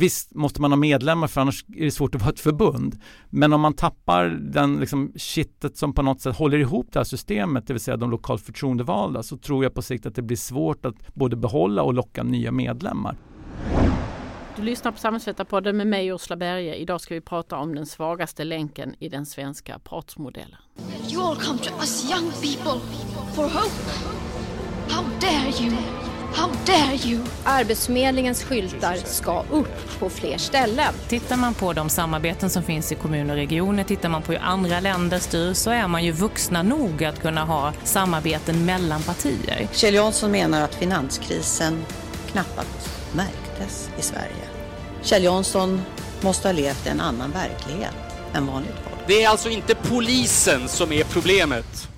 visst måste man ha medlemmar för annars är det svårt att vara ett förbund. Men om man tappar den liksom kittet som på något sätt håller ihop det här systemet, det vill säga de lokalt förtroendevalda, så tror jag på sikt att det blir svårt att både behålla och locka nya medlemmar. Du lyssnar på Samhällsvetarpodden med mig Ursula Berge. Idag ska vi prata om den svagaste länken i den svenska partsmodellen. You all come to us young people for hope. How dare you? How dare you? Arbetsförmedlingens skyltar ska upp på fler ställen. Tittar man på de samarbeten som finns i kommuner och regioner, tittar man på hur andra länder styr så är man ju vuxna nog att kunna ha samarbeten mellan partier. Kjell Jansson menar att finanskrisen knappast märktes i Sverige. Kjell Jansson måste ha levt i en annan verklighet än vanligt folk. Det är alltså inte polisen som är problemet,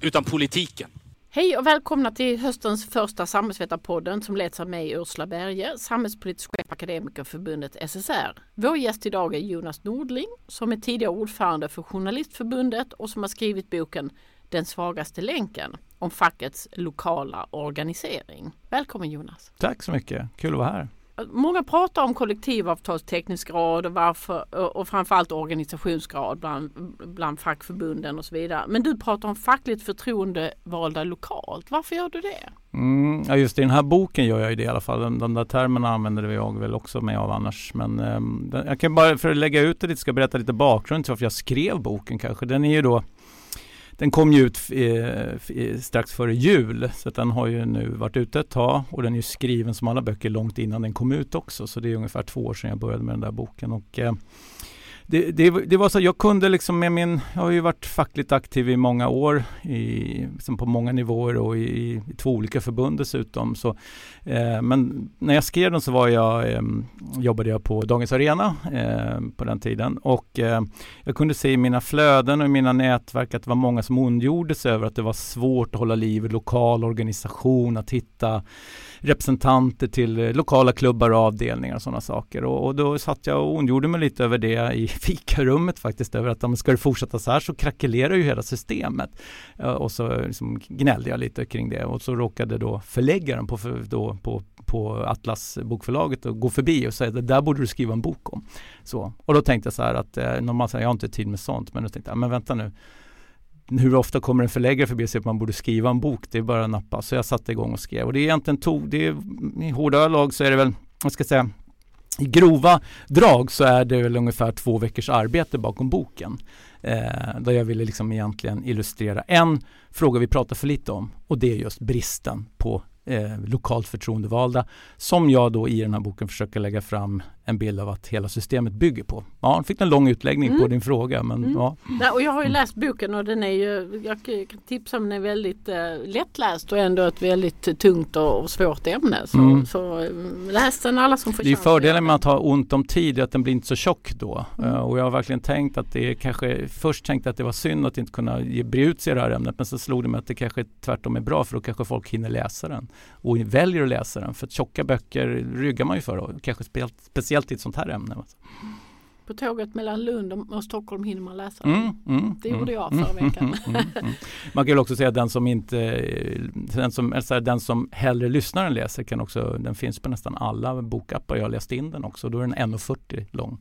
utan politiken. Hej och välkomna till höstens första Samhällsvetarpodden som leds av mig Ursula Berge, samhällspolitisk chef Akademikerförbundet SSR. Vår gäst idag är Jonas Nordling som är tidigare ordförande för Journalistförbundet och som har skrivit boken Den svagaste länken om fackets lokala organisering. Välkommen Jonas! Tack så mycket, kul att vara här. Många pratar om kollektivavtalsteknisk grad och, varför, och framförallt organisationsgrad bland, bland fackförbunden och så vidare. Men du pratar om fackligt förtroendevalda lokalt. Varför gör du det? Mm, ja just i den här boken gör jag ju det i alla fall. De, de där termerna använder vi jag väl också mig av annars. Men eh, jag kan bara för att lägga ut det lite ska berätta lite bakgrund till varför jag skrev boken kanske. Den är ju då den kom ju ut eh, strax före jul så den har ju nu varit ute ett tag. Och den är skriven som alla böcker långt innan den kom ut också. Så det är ungefär två år sedan jag började med den där boken. Och eh, det, det, det, var så jag kunde liksom med min, jag har ju varit fackligt aktiv i många år, i, liksom på många nivåer och i, i två olika förbund dessutom. Så, eh, men när jag skrev den så var jag, eh, jobbade jag på Dagens Arena eh, på den tiden och eh, jag kunde se i mina flöden och i mina nätverk att det var många som ondgjorde sig över att det var svårt att hålla liv i lokal organisation, att hitta representanter till eh, lokala klubbar och avdelningar och sådana saker. Och, och, då satt jag och ondgjorde mig lite över det i fikarummet faktiskt, över att om ska det fortsätta så här så krackelerar ju hela systemet. Eh, och så eh, liksom gnällde jag lite kring det och så råkade då förläggaren på, då, på på Atlas bokförlaget och gå förbi och säga det där borde du skriva en bok om. Så. Och då tänkte jag så här att eh, normalt jag har inte tid med sånt men då tänkte jag, men vänta nu hur ofta kommer en förläggare förbi och säger att man borde skriva en bok? Det är bara att nappa. Så jag satte igång och skrev. Och det är egentligen tog, det är, i hårda lag så är det väl, vad ska säga, i grova drag så är det väl ungefär två veckors arbete bakom boken. Eh, där jag ville liksom egentligen illustrera en fråga vi pratar för lite om och det är just bristen på eh, lokalt förtroendevalda som jag då i den här boken försöker lägga fram en bild av att hela systemet bygger på. Ja, fick en lång utläggning mm. på din fråga. Men, mm. ja. ja. och jag har ju läst boken och den är ju, jag kan tipsa om den är väldigt eh, lättläst och ändå ett väldigt tungt och, och svårt ämne. Så, mm. så eh, läs den alla som får Det är fördelen med att ha ont om tid att den blir inte så tjock då. Mm. Uh, och jag har verkligen tänkt att det är kanske, först tänkte att det var synd att inte kunna ge, bre ut sig i det här ämnet men så slog det mig att det kanske tvärtom är bra för då kanske folk hinner läsa den och väljer att läsa den. För att tjocka böcker ryggar man ju för och kanske speciellt speciellt i ett sånt här ämne. På tåget mellan Lund och Stockholm hinner man läsa. Mm, mm, det gjorde jag förra mm, veckan. Mm, mm, man kan också säga att den som inte den som, alltså den som hellre lyssnar än läser kan också, den finns på nästan alla bokappar. Jag har läst in den också. Då är den 1,40 lång.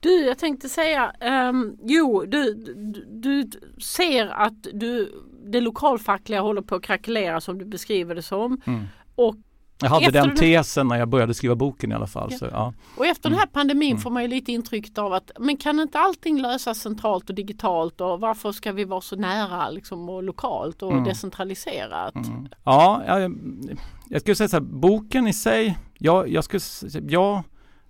Du, jag tänkte säga, um, jo, du, du, du, ser att du, det lokalfackliga håller på att krackelera som du beskriver det som. Mm. Och jag hade efter den tesen när jag började skriva boken i alla fall. Ja. Så, ja. Och efter den här mm. pandemin mm. får man ju lite intrycket av att men kan inte allting lösas centralt och digitalt och varför ska vi vara så nära liksom, och lokalt och mm. decentraliserat? Mm. Ja, jag, jag skulle säga så här, boken i sig, jag, jag skulle, jag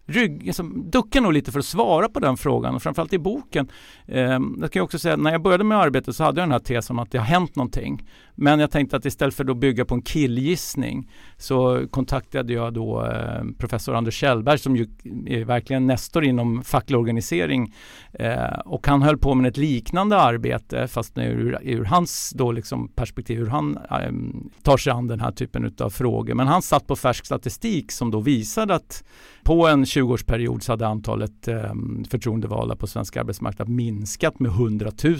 rygg, liksom, duckar nog lite för att svara på den frågan, framförallt i boken. Eh, jag kan också säga när jag började med arbetet så hade jag den här tesen om att det har hänt någonting. Men jag tänkte att istället för att bygga på en killgissning så kontaktade jag då eh, professor Anders Kjellberg som ju är verkligen nestor inom facklig organisering eh, och han höll på med ett liknande arbete fast nu ur, ur hans då liksom perspektiv hur han eh, tar sig an den här typen av frågor. Men han satt på färsk statistik som då visade att på en 20-årsperiod så hade antalet eh, förtroendevalda på svensk arbetsmarknad minskat med 100 000.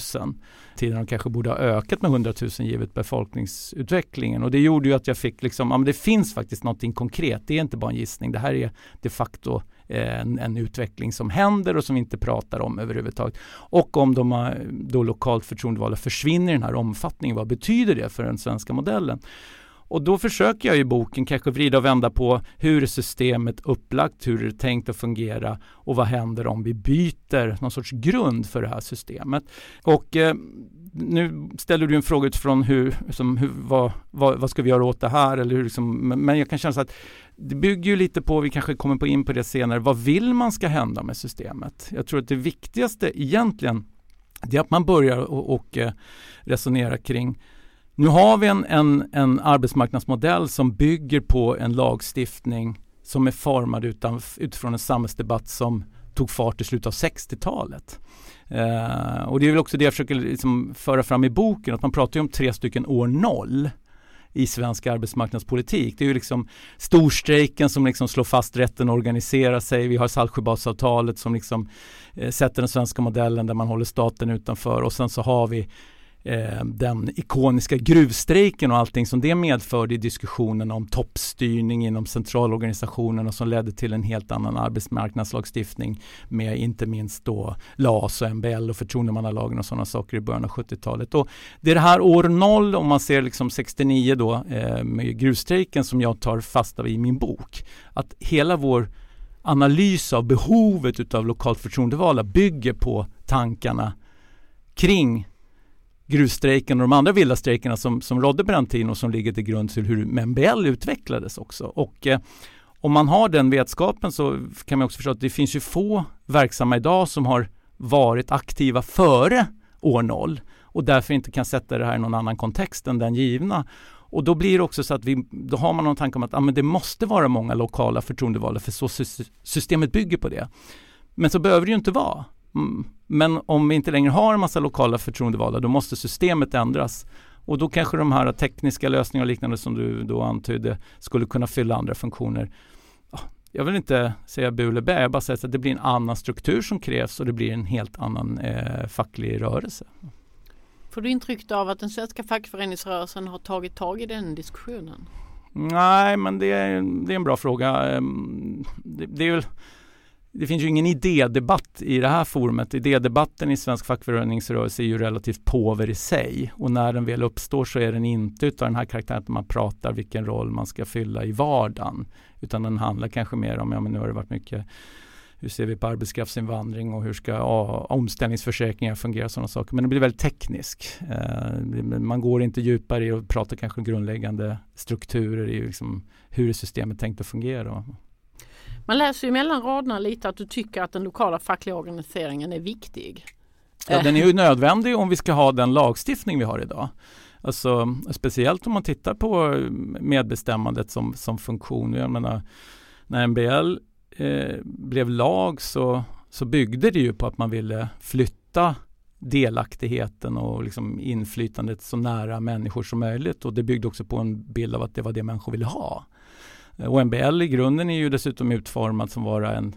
Tiden kanske borde ha ökat med 100 000 givet befolkningsutvecklingen och det gjorde ju att jag fick liksom, ja men det finns faktiskt någonting konkret. Det är inte bara en gissning. Det här är de facto eh, en, en, utveckling som händer och som vi inte pratar om överhuvudtaget. Och om de eh, då lokalt förtroendevalda försvinner i den här omfattningen, vad betyder det för den svenska modellen? Och då försöker jag i boken kanske vrida och vända på hur systemet upplagt, hur det är tänkt att fungera och vad händer om vi byter någon sorts grund för det här systemet. Och eh, nu ställer du en fråga utifrån hur, som, hur vad, vad, vad, ska vi göra åt det här? Eller hur, liksom, men jag kan känna så att det bygger ju lite på, vi kanske kommer på in på det senare, vad vill man ska hända med systemet? Jag tror att det viktigaste egentligen det är att man börjar och, och eh, resonera kring nu har vi en, en, en arbetsmarknadsmodell som bygger på en lagstiftning som är formad utan, utifrån en samhällsdebatt som tog fart i slutet av 60-talet. Eh, och det är väl också det jag försöker liksom föra fram i boken, att man pratar ju om tre stycken år noll i svensk arbetsmarknadspolitik. Det är ju liksom storstrejken som liksom slår fast rätten att organisera sig. Vi har Saltsjöbadsavtalet som liksom eh, sätter den svenska modellen där man håller staten utanför och sen så har vi eh, den ikoniska gruvstrejken och allting som det medförde i diskussionen om toppstyrning inom centralorganisationen och som ledde till en helt annan arbetsmarknadslagstiftning med inte minst då LAS och MBL och förtroendemannalagen och sådana saker i början av 70-talet. Och det är det här år noll om man ser liksom 69 då eh, med gruvstrejken som jag tar fasta i min bok. Att hela vår analys av behovet av lokalt förtroendevalda bygger på tankarna kring gruvstrejken och de andra vilda strejkerna som, som rådde på den tiden och som ligger till grund till hur MBL utvecklades också. Och eh, om man har den vetskapen så kan man också förstå att det finns ju få verksamma idag som har varit aktiva före år noll och därför inte kan sätta det här i någon annan kontext än den givna. Och då blir det också så att vi, då har man någon tanke om att ah, men det måste vara många lokala förtroendevalda för så systemet bygger på det. Men så behöver det ju inte vara. Mm. Men om vi inte längre har en massa lokala förtroendevalda då måste systemet ändras. Och då kanske de här tekniska lösningar och liknande som du då antydde skulle kunna fylla andra funktioner. Jag vill inte säga bu eller bä, jag bara säger att det blir en annan struktur som krävs och det blir en helt annan eh, facklig rörelse. Får du intryck av att den svenska fackföreningsrörelsen har tagit tag i den diskussionen? Nej, men det är, det är en bra fråga. Ehm, det, det är väl det finns ju ingen idédebatt i det här forumet. Idédebatten i svensk fackföreningsrörelse är ju relativt påver i sig och när den väl uppstår så är den inte utav den här karaktären att man pratar vilken roll man ska fylla i vardagen. Utan den handlar kanske mer om, ja men nu har det varit mycket hur ser vi på arbetskraftsinvandring och hur ska ja, omställningsförsäkringar fungera och sådana saker. Men det blir väldigt teknisk. Eh, man går inte djupare i att prata kanske grundläggande strukturer i liksom hur systemet tänkt att fungera. Man läser ju mellan raderna lite att du tycker att den lokala fackliga organiseringen är viktig. Ja, den är ju nödvändig om vi ska ha den lagstiftning vi har idag. Alltså, speciellt om man tittar på eh, medbestämmandet som, som funktion. Jag menar, när MBL eh, blev lag så, så byggde det ju på att man ville flytta delaktigheten och liksom inflytandet så nära människor som möjligt. Och det byggde också på en bild av att det var det människor ville ha. Eh, och MBL i grunden är ju dessutom utformad som vara en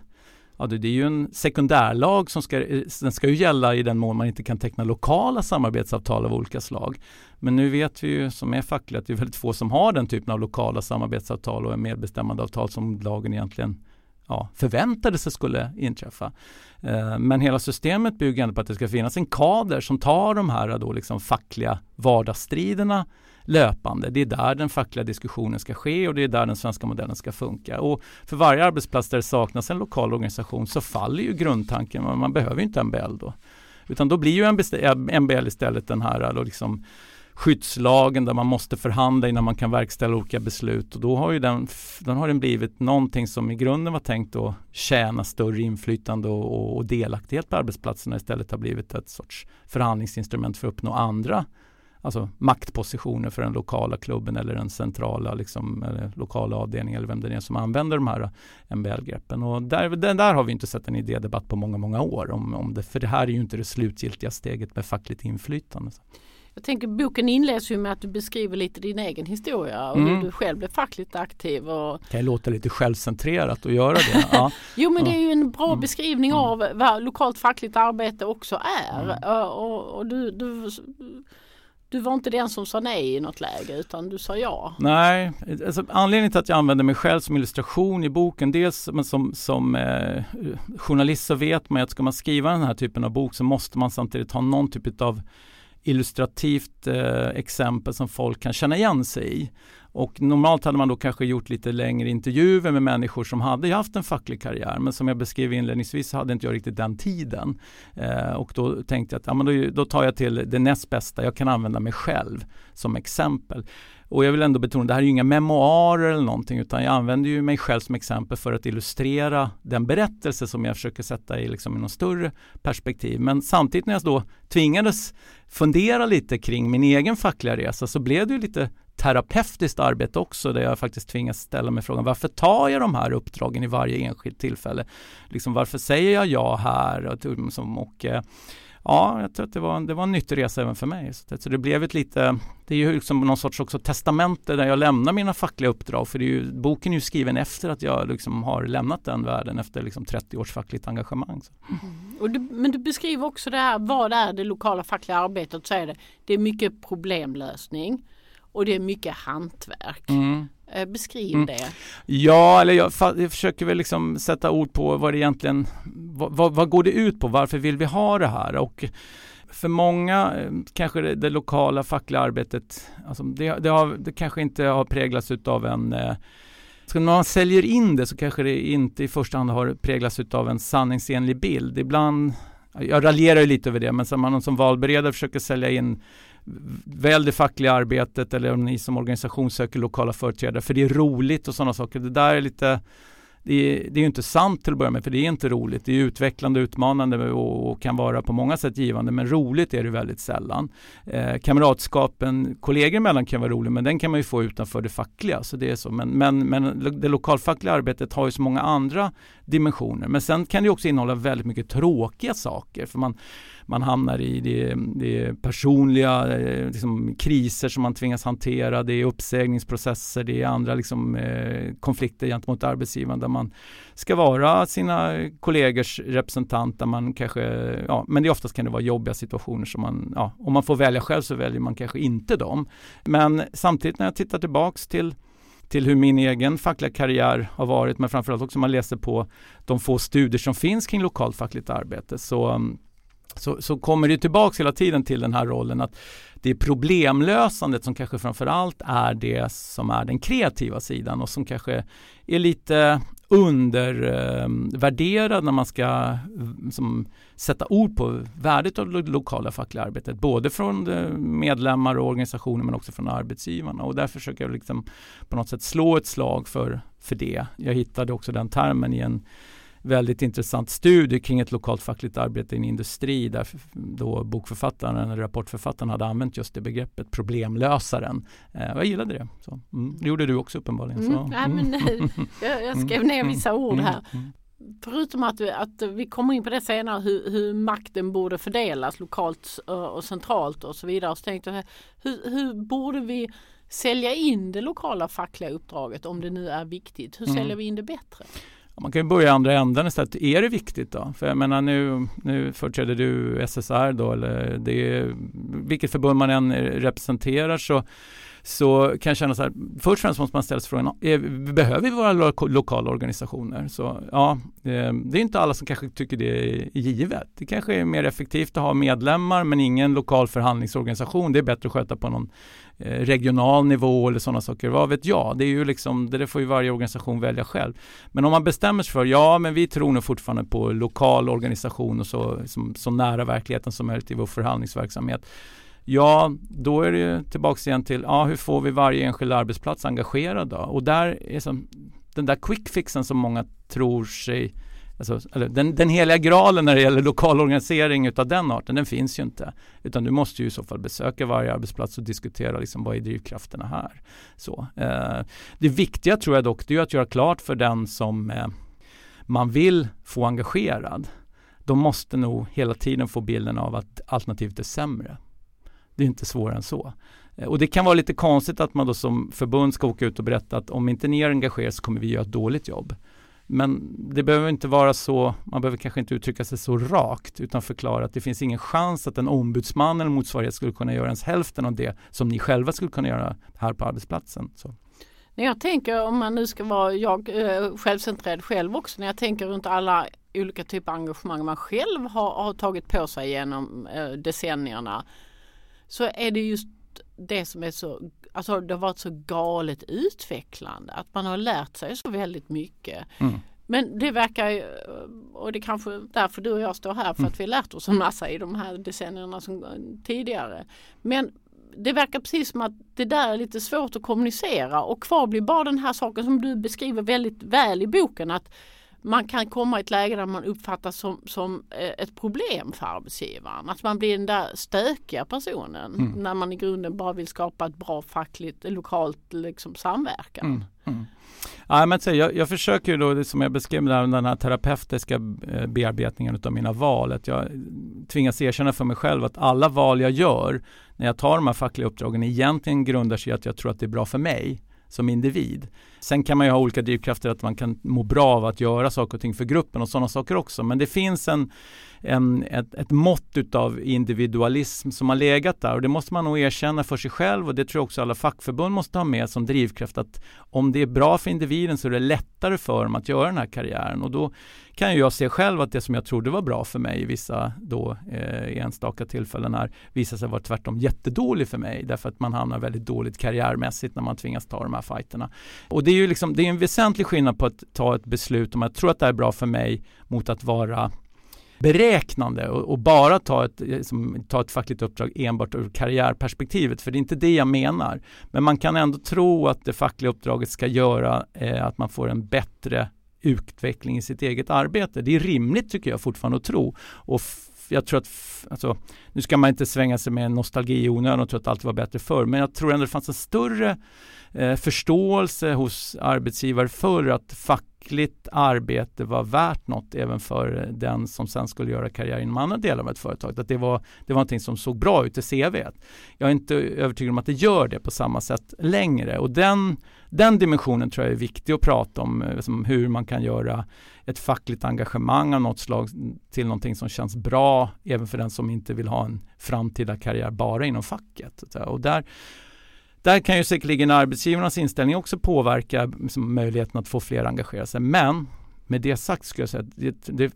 Ja, det, är ju en sekundärlag som ska, eh, den ska ju gälla i den mån man inte kan teckna lokala samarbetsavtal av olika slag. Men nu vet vi ju som är fackliga att det är väldigt få som har den typen av lokala samarbetsavtal och medbestämmandeavtal som lagen egentligen ja, förväntade sig skulle inträffa. Eh, men hela systemet bygger ändå på att det ska finnas en kader som tar de här då liksom fackliga vardagsstriderna löpande. Det är där den fackliga diskussionen ska ske och det är där den svenska modellen ska funka. Och för varje arbetsplats där det saknas en lokal organisation så faller ju grundtanken, man behöver inte MBL då. Utan då blir ju MBL eh, istället den här liksom skyddslagen där man måste förhandla innan man kan verkställa olika beslut och då har ju den, den, har den blivit någonting som i grunden var tänkt att tjäna större inflytande och, och delaktighet på arbetsplatserna istället har blivit ett sorts förhandlingsinstrument för att uppnå andra alltså maktpositioner för den lokala klubben eller den centrala liksom, eller lokala avdelningen eller vem det är som använder de här MBL-greppen. Och där, där har vi inte sett en idédebatt på många, många år om, om det, för det här är ju inte det slutgiltiga steget med fackligt inflytande. Jag tänker boken inleds ju med att du beskriver lite din egen historia och mm. hur du själv blev fackligt aktiv. Och... Det kan låta lite självcentrerat att göra det. Ja. jo men det är ju en bra mm. beskrivning mm. av vad lokalt fackligt arbete också är. Mm. Och, och, du, du du var inte den som sa nej i något läge utan du sa ja. Nej, alltså, anledningen till att jag använder mig själv som illustration i boken, dels men som, som eh, journalist så vet man att ska man skriva den här typen av bok så måste man samtidigt ha någon typ av illustrativt eh, exempel som folk kan känna igen sig i. Och normalt hade man då kanske gjort lite längre intervjuer med människor som hade haft en facklig karriär. Men som jag beskrev inledningsvis så hade inte jag riktigt den tiden. Eh, och då tänkte jag att ja, men då, då tar jag till det näst bästa. Jag kan använda mig själv som exempel. Och jag vill ändå betona, det här är ju inga memoarer eller någonting utan jag använder ju mig själv som exempel för att illustrera den berättelse som jag försöker sätta i, liksom, i något större perspektiv. Men samtidigt när jag då tvingades fundera lite kring min egen fackliga resa så blev det ju lite terapeutiskt arbete också där jag faktiskt tvingas ställa mig frågan varför tar jag de här uppdragen i varje enskilt tillfälle? Liksom, varför säger jag ja här? Och, och, och ja, jag tror att det var, det var en nyttig resa även för mig. Så det blev ett lite, det är ju liksom någon sorts också testamente där jag lämnar mina fackliga uppdrag. För det är ju, boken är ju skriven efter att jag liksom har lämnat den världen efter liksom 30 års fackligt engagemang. Mm. Du, men du beskriver också det här, vad är det lokala fackliga arbetet? Så är det, det är mycket problemlösning och det är mycket hantverk. Mm. Eh, beskriv mm. det. Ja, eller jag, jag, försöker väl liksom sätta ord på vad det egentligen, vad, vad, vad, går det ut på? Varför vill vi ha det här? Och för många eh, kanske det, det lokala fackliga arbetet, alltså det, det, har, det kanske inte har präglats av en eh, så när man säljer in det så kanske det inte i första hand har präglats av en sanningsenlig bild. Ibland, jag raljerar ju lite över det, men som man som valberedare försöker sälja in väl det fackliga arbetet eller om ni som organisation söker lokala företrädare för det är roligt och sådana saker. Det där är lite det är, det är inte sant till att börja med för det är inte roligt. Det är utvecklande, utmanande och, och kan vara på många sätt givande men roligt är det väldigt sällan. Eh, kamratskapen kollegor emellan kan vara rolig men den kan man ju få utanför det fackliga. Så det är så. Men, men, men det lokalfackliga arbetet har ju så många andra dimensioner. Men sen kan det också innehålla väldigt mycket tråkiga saker. För man, man hamnar i det, det personliga eh, liksom, kriser som man tvingas hantera. Det är uppsägningsprocesser, det är andra liksom, eh, konflikter gentemot arbetsgivaren där man ska vara sina kollegors representant. Där man kanske, ja, men det oftast kan det vara jobbiga situationer som man, ja, om man får välja själv så väljer man kanske inte dem. Men samtidigt när jag tittar tillbaks till till hur min egen fackliga karriär har varit men framförallt också om man läser på de få studier som finns kring lokalt fackligt arbete så mm, så, så kommer det tillbaks hela tiden till den här rollen att det är problemlösandet som kanske framförallt är det som är den kreativa sidan och som kanske är lite undervärderad när man ska mm, som, sätta ord på värdet av det lokala fackliga arbetet. Både från eh, medlemmar och organisationer men också från arbetsgivarna. Och där försöker jag liksom på något sätt slå ett slag för, för det. Jag hittade också den termen i en väldigt intressant studie kring ett lokalt fackligt arbete i en industri där då bokförfattaren, eller rapportförfattaren hade använt just det begreppet problemlösaren. Eh, jag gillade det. Så, mm, det gjorde du också uppenbarligen. Mm, så. Ja, men, mm. jag, jag skrev ner mm. vissa ord här. Mm, Förutom att, att vi kommer in på det senare hur, hur makten borde fördelas lokalt och centralt och så vidare. Så tänkte jag, hur, hur borde vi sälja in det lokala fackliga uppdraget om det nu är viktigt? Hur säljer vi in det bättre? Man kan ju börja i andra änden istället. Är det viktigt då? För jag menar nu, nu företräder du SSR då eller det, är vilket förbund man än representerar så så kan jag känna så här, först och främst måste man ställa sig frågan, är, behöver vi våra lo lokala organisationer? Så ja, eh, det är inte alla som kanske tycker det är givet. Det kanske är mer effektivt att ha medlemmar men ingen lokal förhandlingsorganisation. Det är bättre att sköta på någon eh, regional nivå eller sådana saker. Vad vet jag? Det är ju liksom, det får ju varje organisation välja själv. Men om man bestämmer sig för, ja men vi tror nog fortfarande på lokal organisation och så, som, så nära verkligheten som möjligt i vår förhandlingsverksamhet Ja, då är det ju tillbaks igen till ja, hur får vi varje enskild arbetsplats engagerad då? Och där är som, den där quick fixen som många tror sig Alltså, eller den, den heliga graalen när det gäller lokal organisering utav den arten, den finns ju inte. Utan du måste ju i så fall besöka varje arbetsplats och diskutera liksom, vad är drivkrafterna här. Så, eh, det viktiga tror jag dock, det är att göra klart för den som eh, man vill få engagerad. De måste nog hela tiden få bilden av att alternativet är sämre. Det är inte svårare än så. Eh, och det kan vara lite konstigt att man då som förbund ska åka ut och berätta att om inte ni är engagerade så kommer vi göra ett dåligt jobb. Men det behöver inte vara så, man behöver kanske inte uttrycka sig så rakt utan förklara att det finns ingen chans att en ombudsman eller motsvarighet skulle kunna göra ens hälften av det som ni själva skulle kunna göra här på arbetsplatsen. Så. När jag tänker om man nu ska vara jag eh, självcentrerad själv också när jag tänker runt alla olika typer av engagemang man själv har, har tagit på sig genom eh, decennierna så är det just det som är så, alltså det har varit så galet utvecklande att man har lärt sig så väldigt mycket. Mm. Men det verkar ju, och det är kanske därför du och jag står här för att vi lärt oss en massa i de här decennierna som tidigare. Men det verkar precis som att det där är lite svårt att kommunicera och kvar blir bara den här saken som du beskriver väldigt väl i boken att man kan komma i ett läge där man uppfattas som, som eh, ett problem för arbetsgivaren. Att man blir den där stökiga personen mm. när man i grunden bara vill skapa ett bra fackligt, lokalt liksom, samverkan. Mm. Mm. Ja, men jag, jag försöker då, som jag beskrev, där, den här terapeutiska eh, bearbetningen av mina val. Att jag tvingas erkänna för mig själv att alla val jag gör när jag tar de här fackliga uppdragen egentligen grundar sig i att jag tror att det är bra för mig som individ. Sen kan man ju ha olika drivkrafter att man kan må bra av att göra saker och ting för gruppen och sådana saker också. Men det finns en, en, ett, ett mått utav individualism som har legat där och det måste man nog erkänna för sig själv och det tror jag också alla fackförbund måste ha med som drivkraft att om det är bra för individen så är det lättare för dem att göra den här karriären och då kan ju jag se själv att det som jag trodde var bra för mig i vissa då eh, enstaka tillfällen här visar sig vara tvärtom jättedålig för mig därför att man hamnar väldigt dåligt karriärmässigt när man tvingas ta de här fighterna. Och det ju liksom, det är en väsentlig skillnad på att ta ett beslut om att jag tror att det här är bra för mig mot att vara beräknande och, och, bara ta ett, liksom, ta ett fackligt uppdrag enbart ur karriärperspektivet, för det är inte det jag menar. Men man kan ändå tro att det fackliga uppdraget ska göra eh, att man får en bättre utveckling i sitt eget arbete. Det är rimligt tycker jag fortfarande att tro. Och jag tror att, alltså, nu ska man inte svänga sig med nostalgi i onödan och tro att allt var bättre förr, men jag tror ändå det fanns en större eh, förståelse hos arbetsgivare för att fackligt arbete var värt något även för den som sen skulle göra karriär inom andra delar av ett företag. Att det var, det var någonting som såg bra ut i CV. Jag är inte övertygad om att det gör det på samma sätt längre och den, den dimensionen tror jag är viktig att prata om, liksom hur man kan göra ett fackligt engagemang av något slag till någonting som känns bra även för den som inte vill ha en framtida karriär bara inom facket. Och där där kan ju säkerligen arbetsgivarnas inställning också påverka liksom, möjligheten att få fler engagera sig. Men med det sagt skulle jag säga att det, det,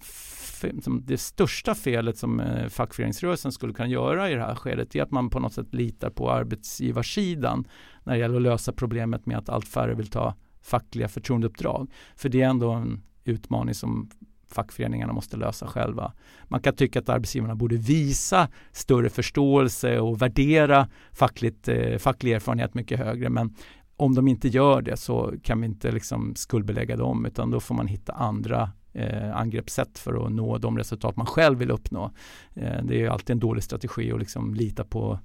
liksom, det största felet som eh, fackföreningsrörelsen skulle kunna göra i det här skedet är att man på något sätt litar på arbetsgivarsidan när det gäller att lösa problemet med att allt färre vill ta fackliga förtroendeuppdrag. För det är ändå en utmaning som fackföreningarna måste lösa själva. Man kan tycka att arbetsgivarna borde visa större förståelse och värdera fackligt, eh, facklig erfarenhet mycket högre. Men om de inte gör det så kan vi inte liksom skuldbelägga dem utan då får man hitta andra eh, angreppssätt för att nå de resultat man själv vill uppnå. Eh, det är alltid en dålig strategi att liksom lita på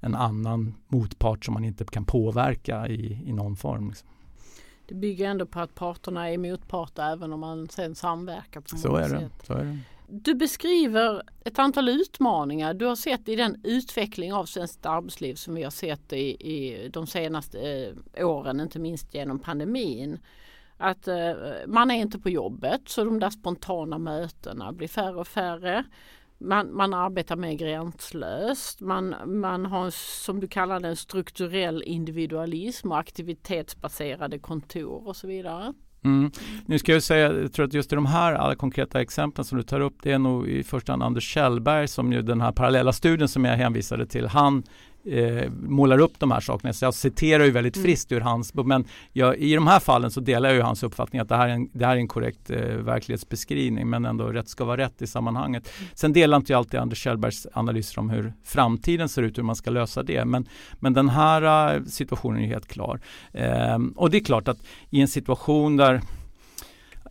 en annan motpart som man inte kan påverka i, i någon form. Liksom det bygger ändå på att parterna är motparter även om man sen samverkar på så är, det. så är det. Du beskriver ett antal utmaningar du har sett i den utveckling av svenskt arbetsliv som vi har sett i, i de senaste eh, åren, inte minst genom pandemin. Att eh, man är inte på jobbet så de där spontana mötena blir färre och färre man, man arbetar mer gränslöst. Man, man har som du kallar det en strukturell individualism och aktivitetsbaserade kontor och så vidare. Mm. Nu ska jag säga, jag tror att just i de här alla konkreta exemplen som du tar upp, det är nog i första hand Anders Kjellberg som ju den här parallella studien som jag hänvisade till, han eh, målar upp de här sakerna. Så jag citerar ju väldigt mm. friskt ur hans bok. Men jag, i de här fallen så delar jag ju hans uppfattning att det här är en, det här är en korrekt eh, verklighetsbeskrivning. Men ändå rätt ska vara rätt i sammanhanget. Mm. Sen delar inte jag alltid Anders Kjellbergs analyser om hur framtiden ser ut, hur man ska lösa det. Men, men den här uh, situationen är helt klar. Eh, och det är klart att i en situation där Eh,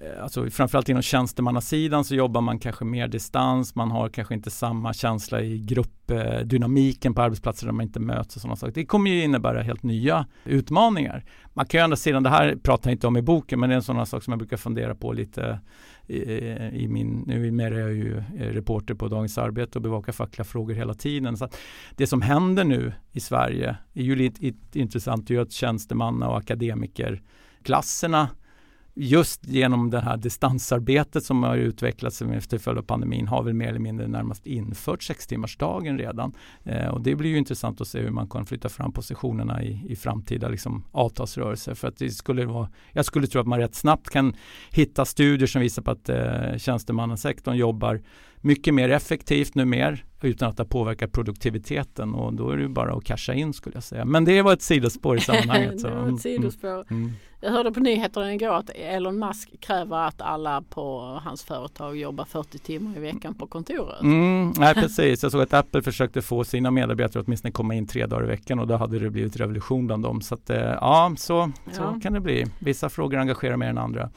Eh, alltså framförallt inom tjänstemannasidan så jobbar man kanske mer distans, man har kanske inte samma känsla i gruppdynamiken på arbetsplatser där man inte möts och sådana saker. Det kommer ju innebära helt nya utmaningar. Man kan ju andra sidan, det här pratar jag inte om i boken, men det är en sån sak som jag brukar fundera på lite i, i min, nu är jag ju eh, reporter på Dagens Arbete och bevakar fackliga frågor hela tiden. Så det som händer nu i Sverige är ju lite intressant, det är ju att tjänstemanna och akademikerklasserna just genom det här distansarbetet som har utvecklats efter följd av pandemin har väl mer eller mindre närmast infört sextimmarsdagen redan. Eh, och det blir ju intressant att se hur man kan flytta fram positionerna i, i framtida liksom, avtalsrörelser. För att det skulle vara, jag skulle tro att man rätt snabbt kan hitta studier som visar på att eh, tjänstemannasektorn jobbar mycket mer effektivt nu mer utan att det påverkar produktiviteten och då är det bara att casha in skulle jag säga. Men det var ett sidospår i sammanhanget. det var ett mm, sidospår. Mm. Jag hörde på nyheterna igår att Elon Musk kräver att alla på hans företag jobbar 40 timmar i veckan på kontoret. Mm, nej precis, jag såg att Apple försökte få sina medarbetare att åtminstone komma in tre dagar i veckan och då hade det blivit revolution bland dem. Så att, eh, ja, så, så ja. kan det bli. Vissa frågor engagerar mer än andra.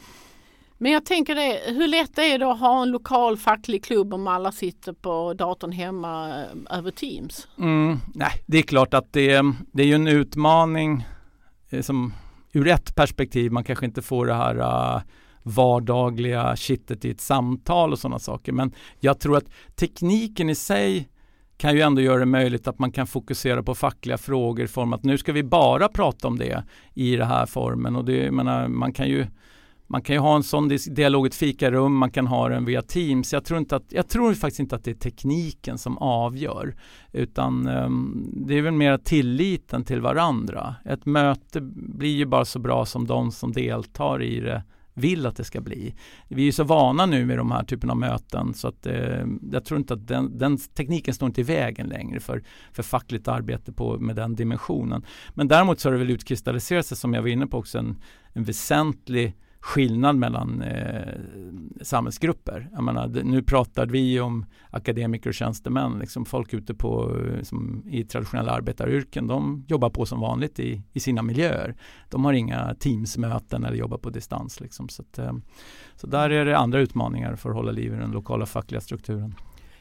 Men jag tänker det, hur lätt är det att ha en lokal facklig klubb om alla sitter på datorn hemma eh, över Teams? Mm, nej, det är klart att det, det är ju en utmaning eh, som ur ett perspektiv, man kanske inte får det här uh, vardagliga kittet i ett samtal och sådana saker. Men jag tror att tekniken i sig kan ju ändå göra det möjligt att man kan fokusera på fackliga frågor i form att nu ska vi bara prata om det i den här formen och det, menar, man kan ju man kan ju ha en sån dialog i ett fikarum, man kan ha den via Teams. Jag tror, inte att, jag tror faktiskt inte att det är tekniken som avgör utan um, det är väl mer tilliten till varandra. Ett möte blir ju bara så bra som de som deltar i det vill att det ska bli. Vi är så vana nu med de här typen av möten så att eh, jag tror inte att den, den, tekniken står inte i vägen längre för, för fackligt arbete på, med den dimensionen. Men däremot så har det väl utkristalliserat sig som jag var inne på också en, en väsentlig skillnad mellan eh, samhällsgrupper. Jag menar, nu pratar vi om akademiker och tjänstemän, liksom folk ute på, som, i traditionella arbetaryrken, de jobbar på som vanligt i, i sina miljöer. De har inga teamsmöten eller jobbar på distans. Liksom. Så, att, eh, så där är det andra utmaningar för att hålla liv i den lokala fackliga strukturen.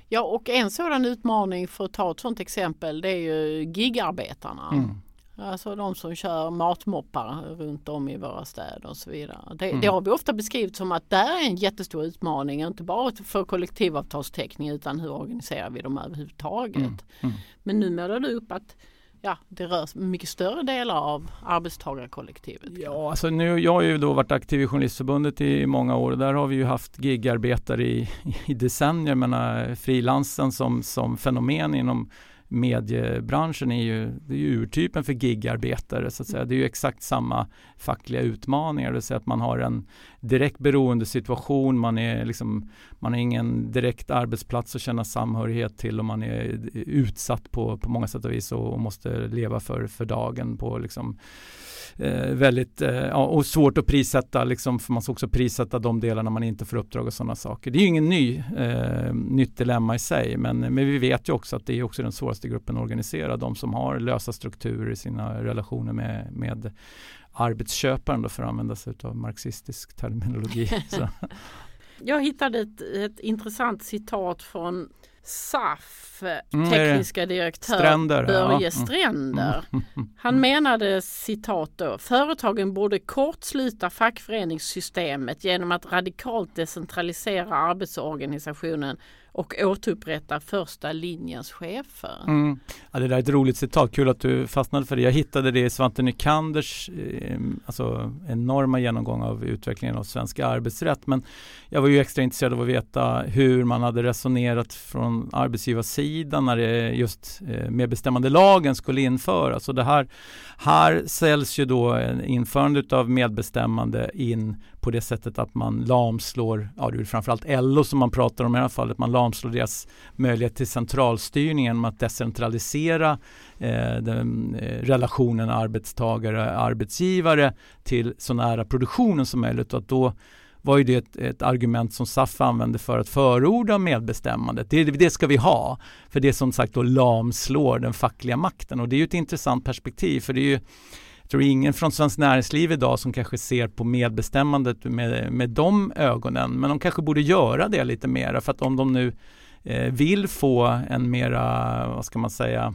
Ja, och en sådan utmaning för att ta ett sådant exempel, det är ju gigarbetarna. Mm. Alltså de som kör matmoppar runt om i våra städer och så vidare. Det, mm. det, har vi ofta beskrivit som att det är en jättestor utmaning, inte bara för kollektivavtalsteckning utan hur organiserar vi dem överhuvudtaget. Mm. Mm. Men nu målar du upp att ja, det rör mycket större delar av arbetstagarkollektivet. Ja, alltså nu, jag har ju då varit aktiv i Journalistförbundet i många år och där har vi ju haft gigarbetare i, i decennier, menar frilansen som, som fenomen inom mediebranschen är ju, det är ju urtypen för gigarbetare så att säga. Det är ju exakt samma fackliga utmaningar, det vill säga att man har en direkt beroendesituation, man är liksom, man har ingen direkt arbetsplats att känna samhörighet till och man är utsatt på, på många sätt och vis och, och måste leva för, för dagen på liksom eh, väldigt, eh, ja, och svårt att prissätta, liksom, för man ska också prissätta de delarna man inte får uppdrag och sådana saker. Det är ju ingen ny, eh, nytt dilemma i sig, men, men vi vet ju också att det är också den svåraste gruppen att organisera, de som har lösa strukturer i sina relationer med, med arbetsköparen då, för att använda sig av marxistisk terminologi. Jag hittade ett, ett intressant citat från SAF mm, tekniska direktör Stränder, Börje ja. Stränder. Mm. Han menade citat då, företagen borde kortsluta fackföreningssystemet genom att radikalt decentralisera arbetsorganisationen och återupprätta första linjens chefer. Mm. Ja, det där är ett roligt citat, kul att du fastnade för det. Jag hittade det i Svante Nykanders eh, alltså enorma genomgång av utvecklingen av svensk arbetsrätt. Men jag var ju extra intresserad av att veta hur man hade resonerat från arbetsgivarsidan när det just eh, medbestämmandelagen skulle införas. Och det här, här säljs ju då införandet av medbestämmande in på det sättet att man lamslår, ja det är framförallt LO som man pratar om i det här fallet, man lamslår deras möjlighet till centralstyrning genom att decentralisera eh, den, eh, relationen arbetstagare-arbetsgivare till så nära produktionen som möjligt och att då var ju det ett, ett, argument som SAF använde för att förorda medbestämmandet. Det, det ska vi ha, för det som sagt då lamslår den fackliga makten och det är ju ett intressant perspektiv för det är ju tror ingen från Svenskt Näringsliv idag som kanske ser på medbestämmandet med, med de ögonen. Men de kanske borde göra det lite mera för att om de nu eh, vill få en mera, vad ska man säga,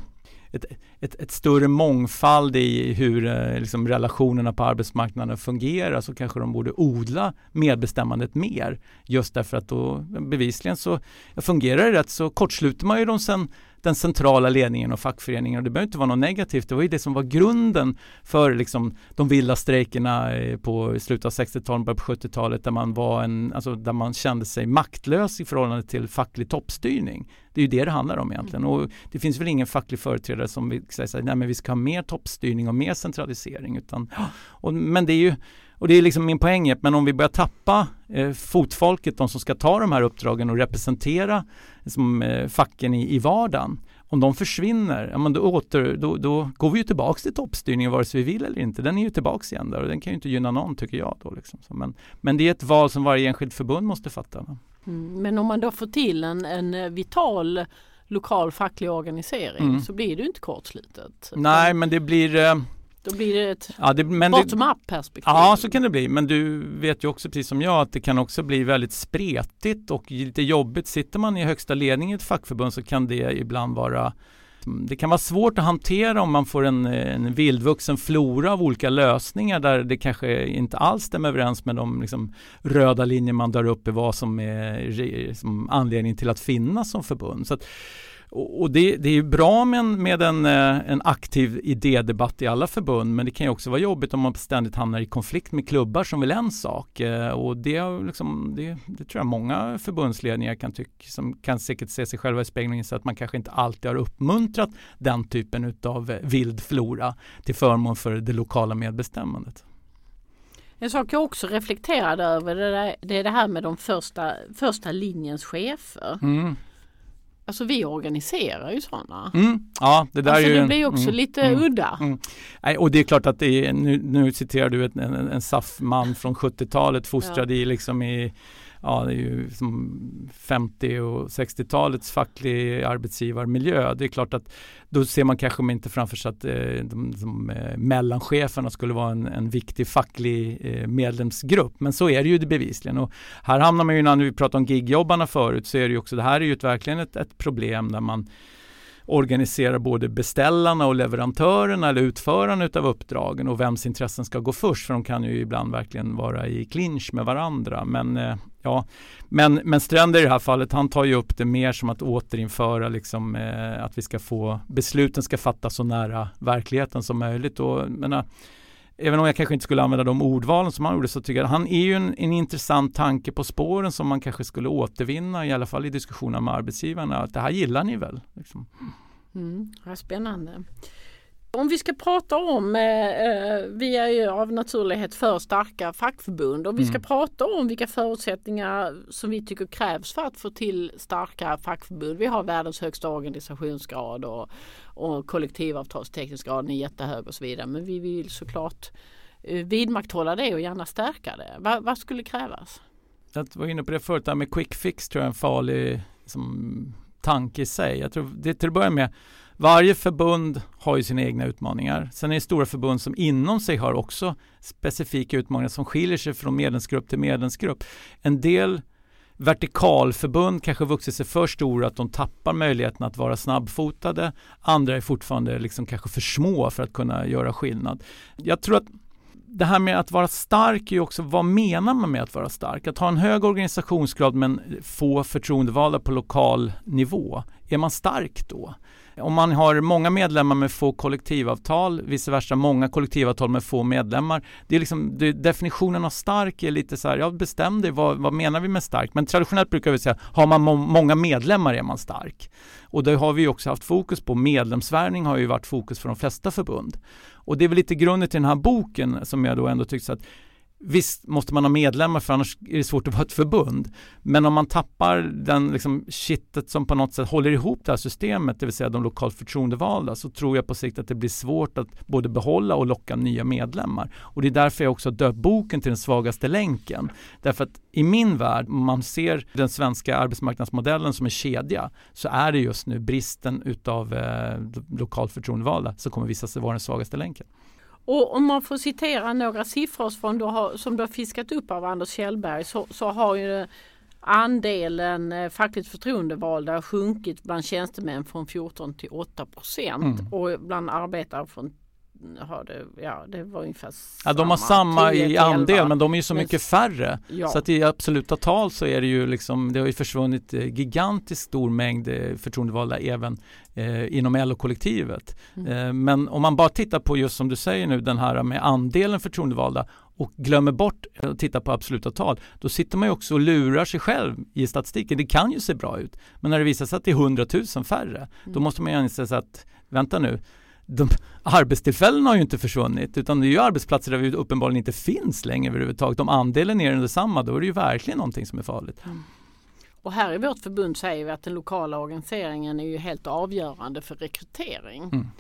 ett, ett, ett, större mångfald i hur eh, liksom, relationerna på arbetsmarknaden fungerar så kanske de borde odla medbestämmandet mer. Just därför att då bevisligen så fungerar det rätt så kortsluter man ju de sen den centrala ledningen och fackföreningen och det behöver inte vara något negativt. Det var ju det som var grunden för liksom de vilda strejkerna eh, på slutet av 60-talet, början på 70-talet där man var en, alltså där man kände sig maktlös i förhållande till facklig toppstyrning. Det är ju det det handlar om egentligen och det finns väl ingen facklig företrädare som vill säga nej men vi ska ha mer toppstyrning och mer centralisering utan, och, men det är ju och det är liksom min poäng, men om vi börjar tappa eh, fotfolket, de som ska ta de här uppdragen och representera liksom, eh, facken i, i vardagen, om de försvinner, ja, men då, åter, då, då går vi ju tillbaks till toppstyrningen vare sig vi vill eller inte. Den är ju tillbaks igen där och den kan ju inte gynna någon tycker jag. Då, liksom. Så, men, men det är ett val som varje enskilt förbund måste fatta. Mm, men om man då får till en, en eh, vital lokal facklig organisering mm. så blir det ju inte kortslutet. Nej men det blir eh, då blir det ett ja, det, bottom-up perspektiv. Ja, så kan det bli. Men du vet ju också precis som jag att det kan också bli väldigt spretigt och lite jobbigt. Sitter man i högsta ledningen i ett fackförbund så kan det ibland vara det kan vara svårt att hantera om man får en, en vildvuxen flora av olika lösningar där det kanske inte alls stämmer överens med de liksom, röda linjer man drar upp i vad som är som anledning till att finnas som förbund. Så att, och det, det, är bra med, en, med en, eh, en, aktiv idédebatt i alla förbund men det kan ju också vara jobbigt om man ständigt hamnar i konflikt med klubbar som vill en sak. Eh, och det, liksom, det, det tror jag många förbundsledningar kan tycka, som kan säkert se sig själva i spegeln så att man kanske inte alltid har uppmuntrat den typen av eh, vild flora till förmån för det lokala medbestämmandet. En sak jag också reflekterade över det, är det här med de första, första linjens chefer. Mm. Alltså vi organiserar ju sådana. Mm, ja, det där alltså, är ju det blir också mm, lite mm, udda. Mm. Nej, och det är klart att det är, nu, nu citerar du en, en, en SAF-man från 70-talet fostrad ja. i liksom i ja, det är ju som 50 och 60-talets facklig arbetsgivarmiljö. Det är klart att då ser man kanske inte framför sig att eh, de, de, eh, mellancheferna skulle vara en, en viktig facklig eh, medlemsgrupp. Men så är det ju det bevisligen. Och här hamnar man ju när vi pratade om gigjobbarna förut så är det ju också, det här är ju ett, verkligen ett, ett problem där man organiserar både beställarna och leverantörerna eller utförarna av uppdragen och vems intressen ska gå först för de kan ju ibland verkligen vara i clinch med varandra. Men eh, ja, men, men Stränder i det här fallet, han tar ju upp det mer som att återinföra liksom eh, att vi ska få besluten ska fattas så nära verkligheten som möjligt och menar, Även om jag kanske inte skulle använda de ordvalen som han gjorde så tycker jag han är ju en, en intressant tanke på spåren som man kanske skulle återvinna i alla fall i diskussionerna med arbetsgivarna. Att det här gillar ni väl? Liksom. Mm, spännande. Om vi ska prata om, eh, eh, vi är ju av naturlighet för starka fackförbund, om vi ska mm. prata om vilka förutsättningar som vi tycker krävs för att få till starka fackförbund. Vi har världens högsta organisationsgrad och, och kollektivavtalstekniskgraden är jättehög och så vidare. Men vi vill såklart eh, vidmakthålla det och gärna stärka det. Va, vad skulle krävas? Jag var inne på det förut, det här med quick fix tror jag är en farlig liksom, tanke i sig. Jag tror det till att börja med varje förbund har ju sina egna utmaningar. Sen är det stora förbund som inom sig har också specifika utmaningar som skiljer sig från medlemsgrupp till medlemsgrupp. En del vertikalförbund kanske vuxit sig för stora att de tappar möjligheten att vara snabbfotade. Andra är fortfarande liksom kanske för små för att kunna göra skillnad. Jag tror att det här med att vara stark är också, vad menar man med att vara stark? Att ha en hög organisationsgrad men få förtroendevalda på lokal nivå. Är man stark då? Om man har många medlemmar med få kollektivavtal, vice versa många kollektivavtal med få medlemmar. Det är liksom, det, definitionen av stark är lite så här, ja bestäm dig, vad, vad menar vi med stark? Men traditionellt brukar vi säga, har man må många medlemmar är man stark. Och det har vi också haft fokus på. Medlemsvärvning har ju varit fokus för de flesta förbund. Och det är väl lite grunden till den här boken som jag då ändå tyckte att Visst måste man ha medlemmar för annars är det svårt att vara ett förbund. Men om man tappar den liksom kittet som på något sätt håller ihop det här systemet, det vill säga de lokalt förtroendevalda, så tror jag på sikt att det blir svårt att både behålla och locka nya medlemmar. Och det är därför jag också döpt boken till den svagaste länken. Därför att i min värld, om man ser den svenska arbetsmarknadsmodellen som en kedja, så är det just nu bristen utav eh, lokalt förtroendevalda som kommer visa sig vara den svagaste länken. Och om man får citera några siffror från du som du har fiskat upp av Anders Kjellberg så, så har ju andelen eh, fackligt förtroendevalda sjunkit bland tjänstemän från 14 till 8 procent mm. och bland arbetare från har det, ja det var ungefär Ja, de har samma 10 i andel 11. men de är ju så Men- mycket färre. Ja. Så att i absoluta tal så är det ju liksom, det har ju försvunnit eh, gigantiskt stor mängd eh, förtroendevalda även eh, inom LO-kollektivet. Mm. Eh, men om man bara tittar på just som du säger nu den här med andelen förtroendevalda och glömmer bort att titta på absoluta tal, då sitter man ju också och lurar sig själv i statistiken. Det kan ju se bra ut, men när det visar sig att det är 100 000 färre, då Mm. måste man ju inse så att, vänta nu, de, arbetstillfällena har ju inte försvunnit utan det är ju arbetsplatser där vi uppenbarligen inte finns längre överhuvudtaget. Om andelen är densamma då är det ju verkligen någonting som är farligt. Och här i vårt förbund säger vi att den lokala organiseringen är ju helt avgörande för rekrytering. Mm.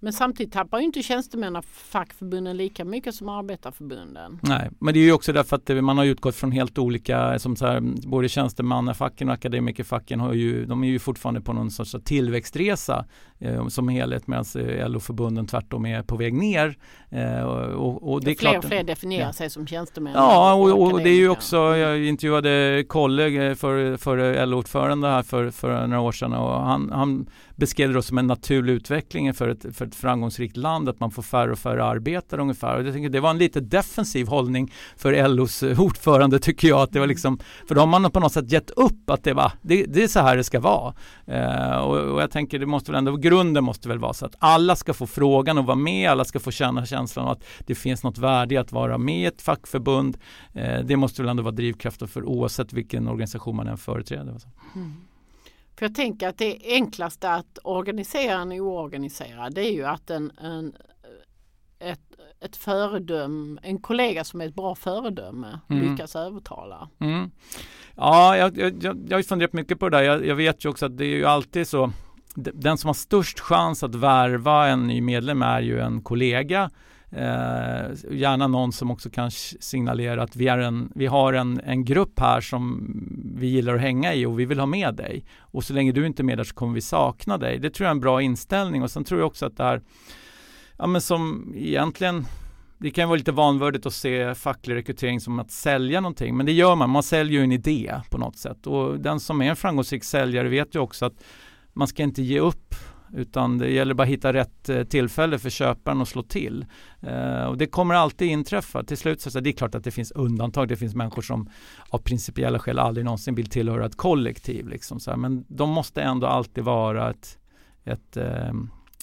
Men samtidigt tappar ju inte tjänstemännen fackförbunden lika mycket som arbetarförbunden. Nej, men det är ju också därför att man har utgått från helt olika, som så här, både tjänstemannafacken och akademikerfacken har ju, de är ju fortfarande på någon sorts tillväxtresa eh, som helhet medan eh, LO-förbunden tvärtom är på väg ner. Eh, och, och det är fler klart, och fler definierar ja. sig som tjänstemän. Ja, och, och det är ju också, jag intervjuade Kolle för, för LO-ordförande här för, för några år sedan och han, han beskrev det som en naturlig utveckling för ett, för ett framgångsrikt land att man får färre och färre arbetare ungefär. Och jag tänker, det var en lite defensiv hållning för LOs eh, ordförande tycker jag. Att det var liksom, för då har man på något sätt gett upp att det, var, det, det är så här det ska vara. Eh, och, och jag tänker det måste väl ändå, grunden måste väl vara så att alla ska få frågan och vara med, alla ska få känna känslan av att det finns något värde i att vara med i ett fackförbund. Eh, det måste väl ändå vara drivkraften för oavsett vilken organisation man än företräder. Alltså. Mm. För jag tänker att det enklaste att organisera en oorganiserad det är ju att en, en, ett, ett föredöme, en kollega som är ett bra föredöme Mm. lyckas övertala. Mm. Ja, jag, jag, jag, har funderat mycket på det där. Jag, jag vet ju också att det är ju alltid så. Den som har störst chans att värva en ny medlem är ju en kollega. Eh, gärna någon som också kan signalera att vi, är en, vi har en, en grupp här som vi gillar att hänga i och vi vill ha med dig. Och så länge du inte är med där så kommer vi sakna dig. Det tror jag är en bra inställning och sen tror jag också att det här, ja men som egentligen det kan vara lite vanvördigt att se facklig rekrytering som att sälja någonting, men det gör man. Man säljer ju en idé på något sätt och den som är en framgångsrik säljare vet ju också att man ska inte ge upp utan det gäller bara att hitta rätt eh, tillfälle för köparen att slå till. Eh, och det kommer alltid inträffa. Till slut så är det klart att det finns undantag. Det finns människor som av principiella skäl aldrig någonsin vill tillhöra ett kollektiv. Liksom så här. Men de måste ändå alltid vara ett, ett, eh,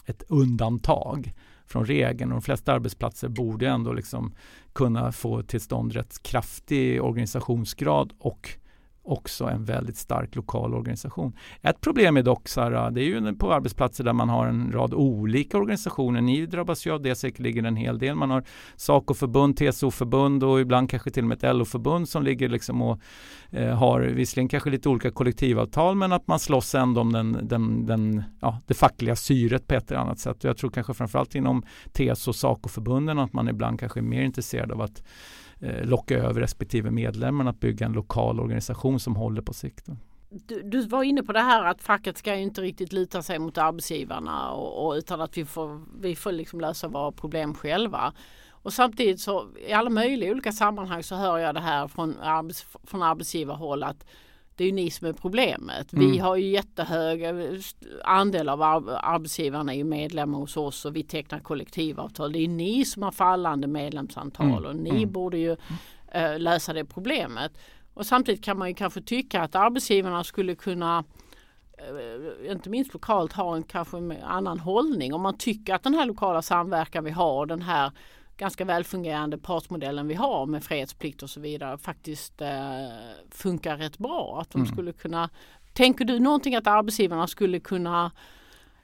ett undantag från regeln och de flesta arbetsplatser borde ändå liksom kunna få till stånd rätt kraftig organisationsgrad och också en väldigt stark lokal organisation. Ett problem är dock så här, det är ju på arbetsplatser där man har en rad olika organisationer. Ni drabbas ju av det säkerligen en hel del. Man har SACO-förbund, TCO-förbund och ibland kanske till och med ett LO-förbund som ligger liksom och eh, har visserligen kanske lite olika kollektivavtal men att man slåss ändå om den, den, den, ja, det fackliga syret på ett eller annat sätt. Och jag tror kanske framförallt inom TCO och SACO-förbunden att man ibland kanske är mer intresserad av att Eh, locka över respektive medlemmarna att bygga en lokal organisation som håller på sikt. Du, du var inne på det här att facket ska ju inte riktigt luta sig mot arbetsgivarna och, och utan att vi får, vi får liksom lösa våra problem själva. Och samtidigt så i alla möjliga olika sammanhang så hör jag det här från, arbets, från arbetsgivarhåll att det är ju ni som är problemet. Vi Mm. har ju jättehög andel av ar- arbetsgivarna är ju medlemmar hos oss och vi tecknar kollektivavtal. Det är ni som har fallande medlemsantal Mm. och ni Mm. borde ju eh, lösa det problemet. Och samtidigt kan man ju kanske tycka att arbetsgivarna skulle kunna eh, inte minst lokalt ha en kanske annan hållning. Om man tycker att den här lokala samverkan vi har, den här ganska välfungerande partsmodellen vi har med fredsplikt och så vidare faktiskt eh, funkar rätt bra. Att de Mm. skulle kunna Tänker du någonting att arbetsgivarna skulle kunna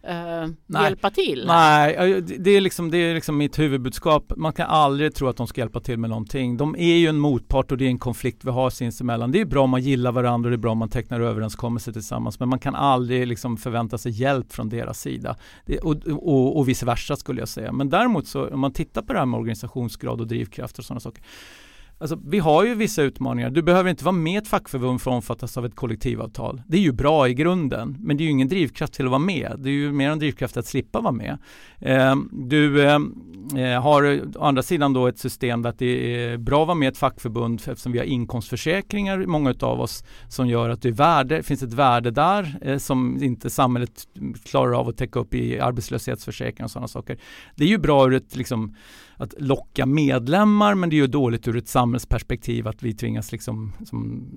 eh, hjälpa till? Nej, det det är, liksom, det är liksom mitt huvudbudskap. Man kan aldrig tro att de ska hjälpa till med någonting. De är ju en motpart och det är en konflikt vi har sinsemellan. Det är bra om man gillar varandra och det är bra om man tecknar överenskommelser tillsammans. Men man kan aldrig liksom förvänta sig hjälp från deras sida. Det, och, och, och vice versa skulle jag säga. Men däremot så om man tittar på det här med organisationsgrad och drivkraft och sådana saker. Alltså, vi har ju vissa utmaningar. Du behöver inte vara med i ett fackförbund för att omfattas av ett kollektivavtal. Det är ju bra i grunden, men det är ju ingen drivkraft till att vara med. Det är ju mer en drivkraft att slippa vara med. Eh, du ehm, eh, har å andra sidan då ett system där det är bra att vara med i ett fackförbund eftersom vi har inkomstförsäkringar, många av oss, som gör att det värde, finns ett värde där eh, som inte samhället klarar av att täcka upp i arbetslöshetsförsäkring och sådana saker. Det är ju bra ur ett liksom att locka medlemmar men det är ju dåligt ur ett samhällsperspektiv att vi tvingas liksom som,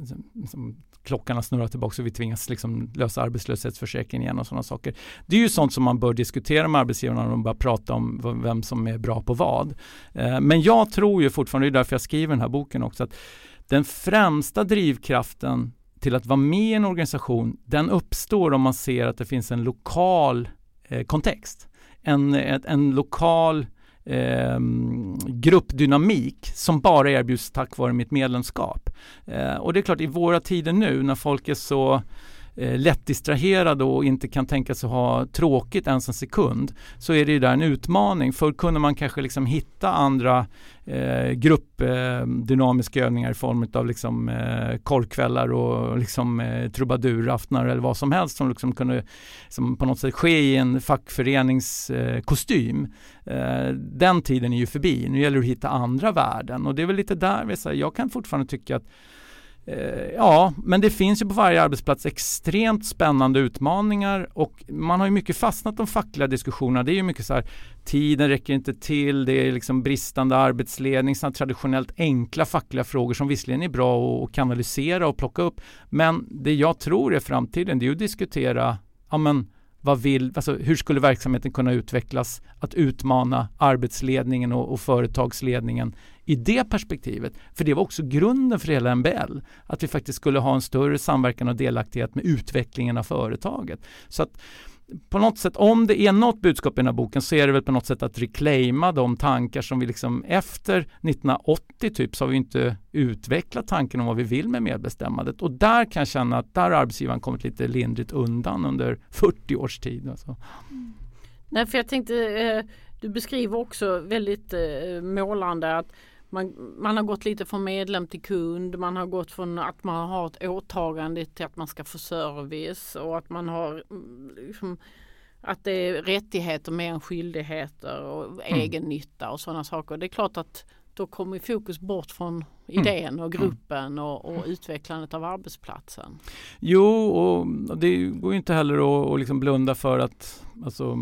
som klockan har snurrat tillbaka och vi tvingas liksom lösa arbetslöshetsförsäkringen igen och sådana saker. Det är ju sånt som man bör diskutera med arbetsgivarna när de börjar prata om vem som är bra på vad. Eh, men jag tror ju fortfarande, det är därför jag skriver den här boken också, att den främsta drivkraften till att vara med i en organisation, den uppstår om man ser att det finns en lokal eh, kontext. En, en lokal eh, gruppdynamik som bara erbjuds tack vare mitt medlemskap. Eh, och det är klart i våra tider nu när folk är så eh, lättdistraherade och inte kan tänka sig ha tråkigt ens en sekund så är det ju där en utmaning. Förr kunde man kanske liksom hitta andra eh, gruppdynamiska eh, övningar i form av liksom, eh, korrkvällar och liksom, eh, trubaduraftnar eller vad som helst som liksom kunde som på något sätt ske i en fackföreningskostym. Eh, eh, den tiden är ju förbi. Nu gäller det att hitta andra värden och det är väl lite där vi säger, jag kan fortfarande tycka att Eh, ja, men det finns ju på varje arbetsplats extremt spännande utmaningar och man har ju mycket fastnat de fackliga diskussionerna. Det är ju mycket så här, tiden räcker inte till, det är liksom bristande arbetsledning, sådana traditionellt enkla fackliga frågor som visserligen är bra att kanalisera och plocka upp. Men det jag tror är framtiden, det är ju att diskutera, ja men vad vill, alltså hur skulle verksamheten kunna utvecklas? Att utmana arbetsledningen och, och företagsledningen i det perspektivet. För det var också grunden för hela MBL. Att vi faktiskt skulle ha en större samverkan och delaktighet med utvecklingen av företaget. Så att på något sätt, om det är något budskap i den här boken så är det väl på något sätt att reclaima de tankar som vi liksom efter 1980 typ så har vi inte utvecklat tanken om vad vi vill med medbestämmandet och där kan jag känna att där har arbetsgivaren kommit lite lindrigt undan under 40 års tid. Alltså. Mm. Nej, för jag tänkte, eh, du beskriver också väldigt eh, målande att man, man har gått lite från medlem till kund. Man har gått från att man har ett åtagande till att man ska få service och att man har mm, liksom, att det är rättigheter mer än skyldigheter och mm. egen nytta och sådana saker. Det är klart att då kommer fokus bort från mm. idén och gruppen och, och utvecklandet av arbetsplatsen. Jo, och det går ju inte heller att, att liksom blunda för att alltså,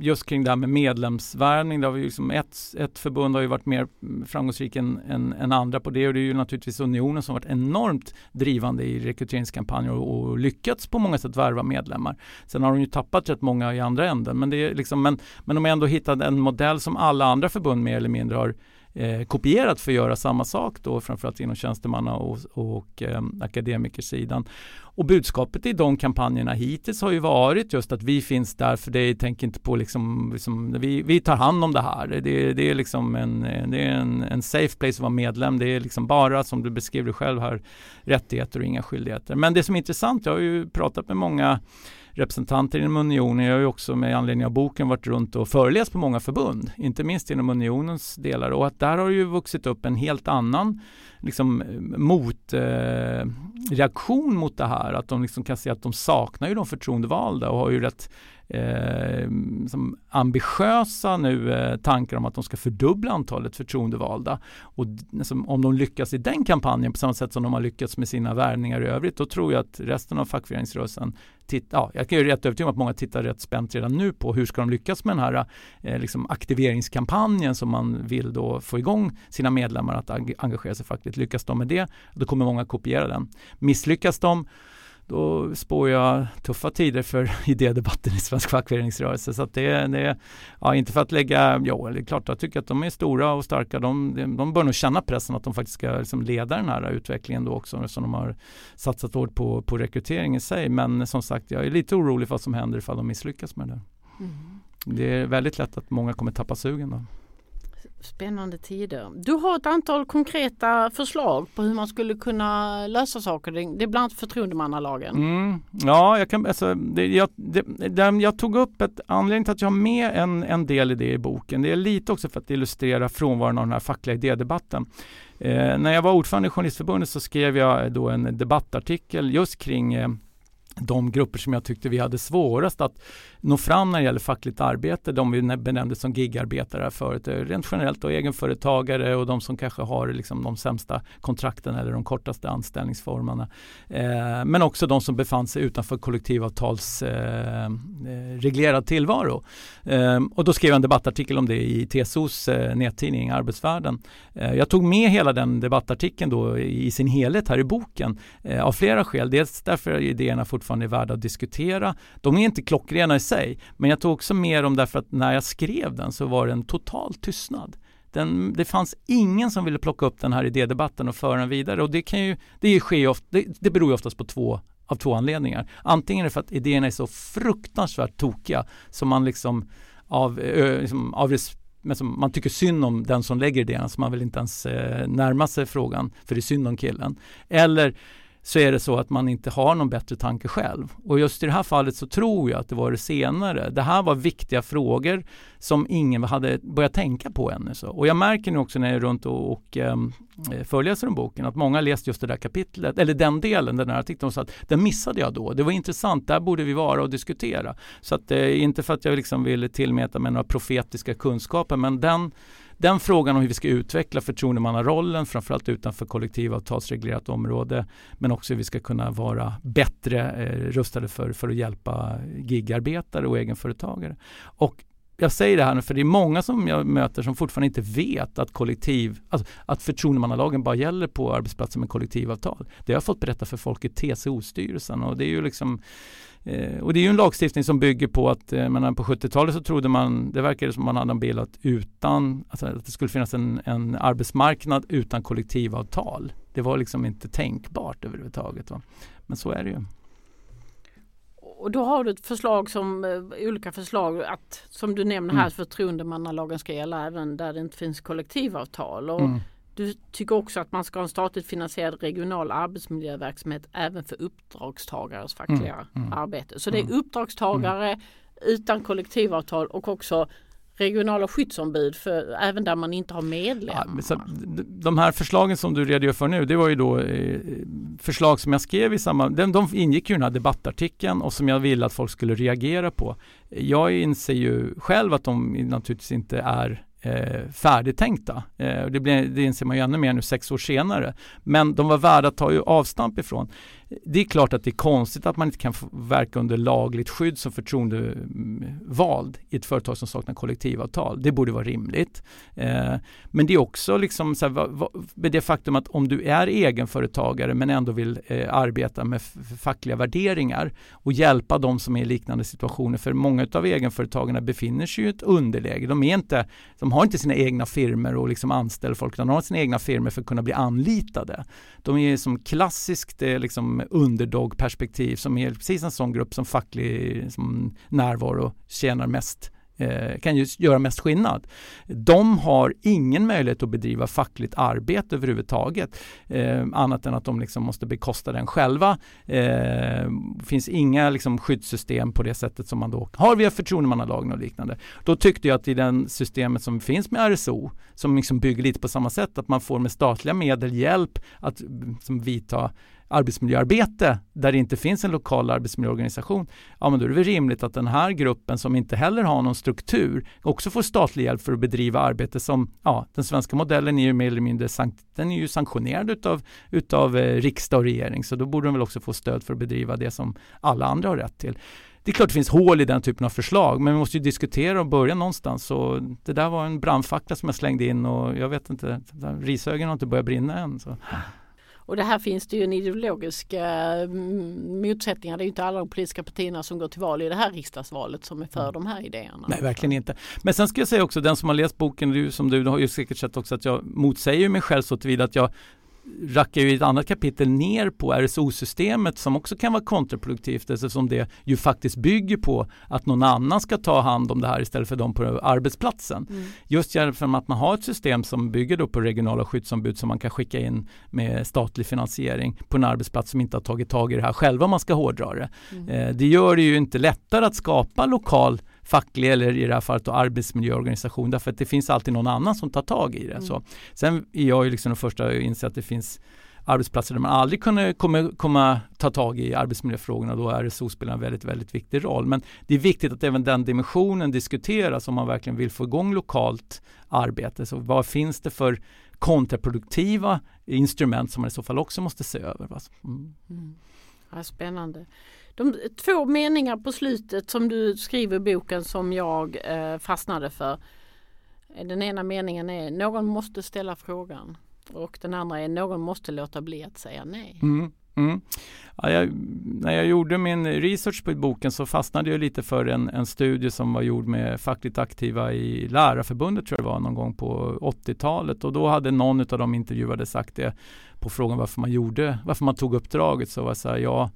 just kring det här med medlemsvärvning, där har vi liksom ett, ett förbund har ju varit mer framgångsrik än, än, än, andra på det och det är ju naturligtvis Unionen som varit enormt drivande i rekryteringskampanjer och, och lyckats på många sätt värva medlemmar. Sen har de ju tappat rätt många i andra änden men, det är liksom, men, men de har ändå hittat en modell som alla andra förbund mer eller mindre har eh, kopierat för att göra samma sak då framförallt inom tjänstemanna och, och eh, akademikersidan. Och budskapet i de kampanjerna hittills har ju varit just att vi finns där för dig, tänk inte på liksom, liksom vi, vi tar hand om det här. Det, det är liksom en, det är en, en safe place att vara medlem. Det är liksom bara som du beskriver själv här rättigheter och inga skyldigheter. Men det som är intressant, jag har ju pratat med många representanter inom unionen. Jag har ju också med anledning av boken varit runt och föreläst på många förbund, inte minst inom unionens delar och att där har ju vuxit upp en helt annan liksom, motreaktion eh, mot det här. Att de liksom kan se att de saknar ju de förtroendevalda och har ju rätt eh, som ambitiösa nu eh, tankar om att de ska fördubbla antalet förtroendevalda. Och liksom, om de lyckas i den kampanjen på samma sätt som de har lyckats med sina värvningar i övrigt, då tror jag att resten av fackföreningsrörelsen titt, ja, jag är rätt övertygad om att många tittar rätt spänt redan nu på hur ska de lyckas med den här eh, liksom aktiveringskampanjen som man vill då få igång sina medlemmar att engagera sig fackligt. Lyckas de med det, då kommer många kopiera den. Misslyckas de då spår jag tuffa tider för idédebatten i svensk fackföreningsrörelse. Så att det, det ja, inte för att lägga, ja det är klart jag tycker att de är stora och starka. De, de bör nog känna pressen att de faktiskt ska liksom leda den här utvecklingen då också eftersom de har satsat hårt på, på rekrytering i sig. Men som sagt, jag är lite orolig för vad som händer ifall de misslyckas med det. Mm. Det är väldigt lätt att många kommer tappa sugen då. Spännande tider. Du har ett antal konkreta förslag på hur man skulle kunna lösa saker. Det är bland annat förtroendemannalagen. Mm, ja, jag, kan, alltså, det, jag, det, det, jag tog upp ett anledning till att jag har med en, en del i det i boken. Det är lite också för att illustrera frånvaron av den här fackliga idédebatten. Eh, när jag var ordförande i Journalistförbundet så skrev jag då en debattartikel just kring eh, de grupper som jag tyckte vi hade svårast att nå fram när det gäller fackligt arbete. De vi benämnde som gigarbetare förut. Eh, rent generellt och egenföretagare och de som kanske har liksom de sämsta kontrakten eller de kortaste anställningsformerna. Eh, men också de som befann sig utanför kollektivavtalsreglerad eh, eh tillvaro. Eh, och då skrev jag en debattartikel om det i TSOs eh, nättidning Arbetsvärlden. Eh, jag tog med hela den debattartikeln då i sin helhet här i boken eh, av flera skäl. Dels därför är idéerna fortfarande värda att diskutera. De är inte klockrena i sig. Men jag tog också med dem därför att när jag skrev den så var det en total tystnad. Den, det fanns ingen som ville plocka upp den här idédebatten och föra den vidare och det kan ju, det, sker ofta, det, det beror ju oftast på två av två anledningar. Antingen är det för att idéerna är så fruktansvärt tokiga som man liksom av, ö, liksom, av men som man tycker synd om den som lägger idéerna så man vill inte ens eh, närma sig frågan för det är synd om killen. Eller så är det så att man inte har någon bättre tanke själv. Och just i det här fallet så tror jag att det var det senare. Det här var viktiga frågor som ingen hade börjat tänka på ännu. Så. Och jag märker nu också när jag är runt och, och ehm, eh, um, föreläser om boken att många läst just det där kapitlet, eller den delen, den här artikeln och sa att den missade jag då. Det var intressant, där borde vi vara och diskutera. Så att eh, inte för att jag liksom vill tillmäta mig några profetiska kunskaper men den den frågan om hur vi ska utveckla förtroendemannarollen, framförallt utanför kollektivavtalsreglerat område, men också hur vi ska kunna vara bättre eh, rustade för, för att hjälpa gigarbetare och egenföretagare. Och jag säger det här nu för det är många som jag möter som fortfarande inte vet att kollektiv, alltså att förtroendemannalagen bara gäller på arbetsplatser med kollektivavtal. Det har jag fått berätta för folk i TCO-styrelsen och det är ju liksom Eh, och det är ju en lagstiftning som bygger på att eh, menar, på 70-talet så trodde man, det verkade som man hade en bild att utan, alltså att det skulle finnas en, en arbetsmarknad utan kollektivavtal. Det var liksom inte tänkbart överhuvudtaget. Va? Men så är det ju. Och då har du ett förslag som, eh, olika förslag att som du nämner här, mm. förtroendemannalagen ska gälla även där det inte finns kollektivavtal. Och mm. Du tycker också att man ska ha en statligt finansierad regional arbetsmiljöverksamhet även för uppdragstagares fackliga mm, mm, arbete. Så det är mm. uppdragstagare utan kollektivavtal och också regionala skyddsombud för även där man inte har medlemmar. Ja, de här förslagen som du redogör för nu, det var ju då eh, förslag som jag skrev i samma, de, de ingick ju i den här debattartikeln och som jag ville att folk skulle reagera på. Jag inser ju själv att de naturligtvis inte är eh, färdigtänkta. Eh, det, blir, det inser man ju ännu mer nu sex år senare. Men de var värda att ta ju avstamp ifrån. Det är klart att det är konstigt att man inte kan verka under lagligt skydd som förtroendevald i ett företag som saknar kollektivavtal. Det borde vara rimligt. Eh, men det är också liksom så här, med det faktum att om du är egenföretagare men ändå vill eh, arbeta med fackliga värderingar och hjälpa de som är i liknande situationer. För många av egenföretagarna befinner sig i ett underläge. De, är inte, de har inte sina egna firmor och liksom anställer folk utan de har sina egna firmor för att kunna bli anlitade. De är som klassiskt eh, liksom Liksom underdog-perspektiv som är precis en sån grupp som facklig som närvaro tjänar mest eh, kan ju göra mest skillnad. De har ingen möjlighet att bedriva fackligt arbete överhuvudtaget eh, annat än att de liksom måste bekosta den själva. Det eh, finns inga liksom, skyddssystem på det sättet som man då har via förtroendemannalagen och liknande. Då tyckte jag att i den systemet som finns med RSO som liksom bygger lite på samma sätt att man får med statliga medel hjälp att mm, som vidta arbetsmiljöarbete där det inte finns en lokal arbetsmiljöorganisation, ja men då är det väl rimligt att den här gruppen som inte heller har någon struktur också får statlig hjälp för att bedriva arbete som, ja den svenska modellen är ju mer eller mindre den är ju sanktionerad utav, utav eh, riksdag och regering så då borde de väl också få stöd för att bedriva det som alla andra har rätt till. Det är klart det finns hål i den typen av förslag men vi måste ju diskutera och börja någonstans. Så det där var en brandfackla som jag slängde in och jag vet inte, rishögen har inte börjat brinna än. Så. Och det här finns det ju en ideologisk eh, motsättningar. Det är inte alla de politiska partierna som går till val i det här riksdagsvalet som är för mm. de här idéerna. Nej, verkligen inte. Men sen ska jag säga också, den som har läst boken, du, som du, du har ju säkert sett också att jag motsäger mig själv så tillvida att jag rackar ju i ett annat kapitel ner på RSO-systemet som också kan vara kontraproduktivt eftersom det ju faktiskt bygger på att någon annan ska ta hand om det här istället för de på arbetsplatsen. Mm. Just genom att man har ett system som bygger då på regionala skyddsombud som man kan skicka in med statlig finansiering på en arbetsplats som inte har tagit tag i det här själva om man ska hårdra det. Mm. Eh, det gör det ju inte lättare att skapa lokal facklig eller i det här fallet arbetsmiljöorganisation därför att det finns alltid någon annan som tar tag i det. Mm. Så, sen är jag ju liksom den första att inse att det finns arbetsplatser där man aldrig kunde komma, komma ta tag i arbetsmiljöfrågorna. Då RSO spelar en väldigt, väldigt viktig roll. Men det är viktigt att även den dimensionen diskuteras om man verkligen vill få igång lokalt arbete. Så vad finns det för kontraproduktiva instrument som man i så fall också måste se över? Mm. Mm. Ja, spännande. De två meningar på slutet som du skriver i boken som jag eh, fastnade för. Den ena meningen är någon måste ställa frågan. Och den andra är någon måste låta bli att säga nej. Mm. Mm. Ja, jag, när jag gjorde min research på boken så fastnade jag lite för en, en studie som var gjord med fackligt aktiva i Lärarförbundet tror jag det var någon gång på 80-talet och då hade någon av de intervjuade sagt det på frågan varför man gjorde, varför man tog uppdraget så var det så här, ja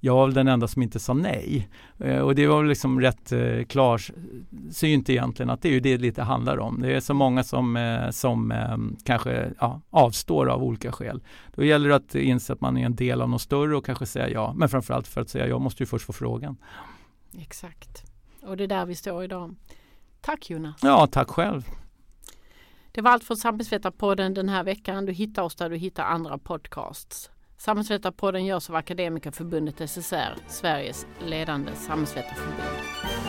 jag var väl den enda som inte sa nej. Eh, och det var väl liksom rätt eh, klarsynt egentligen att det är ju det lite handlar om. Det är så många som, eh, som eh, kanske ja, avstår av olika skäl. Då gäller det att inse att man är en del av något större och kanske säga ja. Men framförallt för att säga ja måste ju först få frågan. Exakt. Och det är där vi står idag. Tack Jonas. Ja, tack själv. Det var allt från Samhällsvetarpodden den här veckan. Du hittar oss där du hittar andra podcasts. Samhällsvetarpodden görs av Akademikerförbundet SSR, Sveriges ledande samhällsvetarförbund.